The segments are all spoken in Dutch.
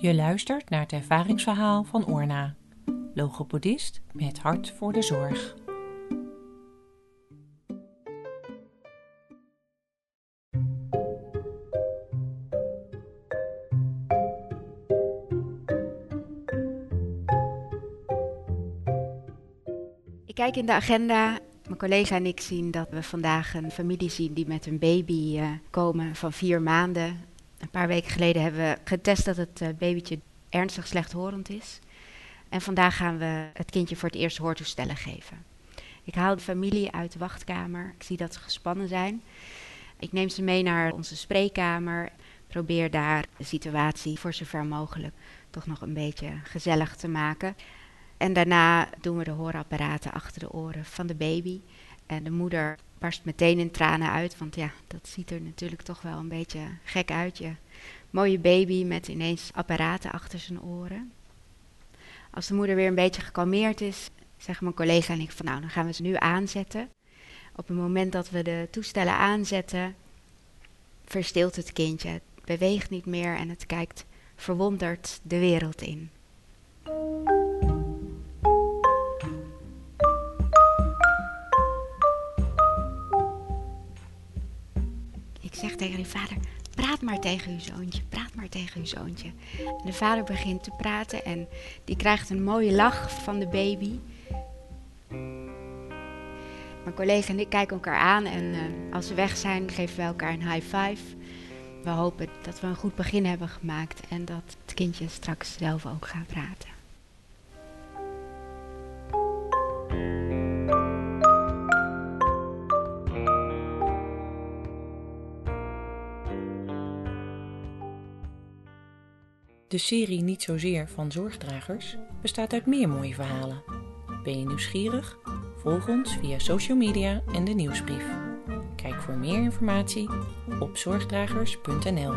Je luistert naar het ervaringsverhaal van Orna, logopedist met hart voor de zorg. Ik kijk in de agenda. Mijn collega en ik zien dat we vandaag een familie zien die met een baby uh, komen van vier maanden. Een paar weken geleden hebben we getest dat het uh, babytje ernstig slechthorend is. En vandaag gaan we het kindje voor het eerst hoortoestellen geven. Ik haal de familie uit de wachtkamer. Ik zie dat ze gespannen zijn. Ik neem ze mee naar onze spreekkamer. Probeer daar de situatie voor zover mogelijk toch nog een beetje gezellig te maken. En daarna doen we de hoorapparaten achter de oren van de baby. En de moeder barst meteen in tranen uit, want ja, dat ziet er natuurlijk toch wel een beetje gek uit. Je mooie baby met ineens apparaten achter zijn oren. Als de moeder weer een beetje gekalmeerd is, zeggen mijn collega en ik van nou, dan gaan we ze nu aanzetten. Op het moment dat we de toestellen aanzetten, verstilt het kindje. Het beweegt niet meer en het kijkt verwonderd de wereld in. Zeg tegen die vader, praat maar tegen uw zoontje, praat maar tegen uw zoontje. En de vader begint te praten en die krijgt een mooie lach van de baby. Mijn collega en ik kijken elkaar aan en uh, als ze weg zijn geven we elkaar een high five. We hopen dat we een goed begin hebben gemaakt en dat het kindje straks zelf ook gaat praten. De serie Niet Zozeer van Zorgdragers bestaat uit meer mooie verhalen. Ben je nieuwsgierig? Volg ons via social media en de nieuwsbrief. Kijk voor meer informatie op zorgdragers.nl.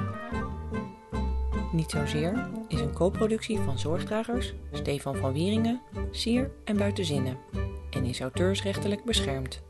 Niet Zozeer is een co-productie van Zorgdragers, Stefan van Wieringen, Sier en Buitenzinnen en is auteursrechtelijk beschermd.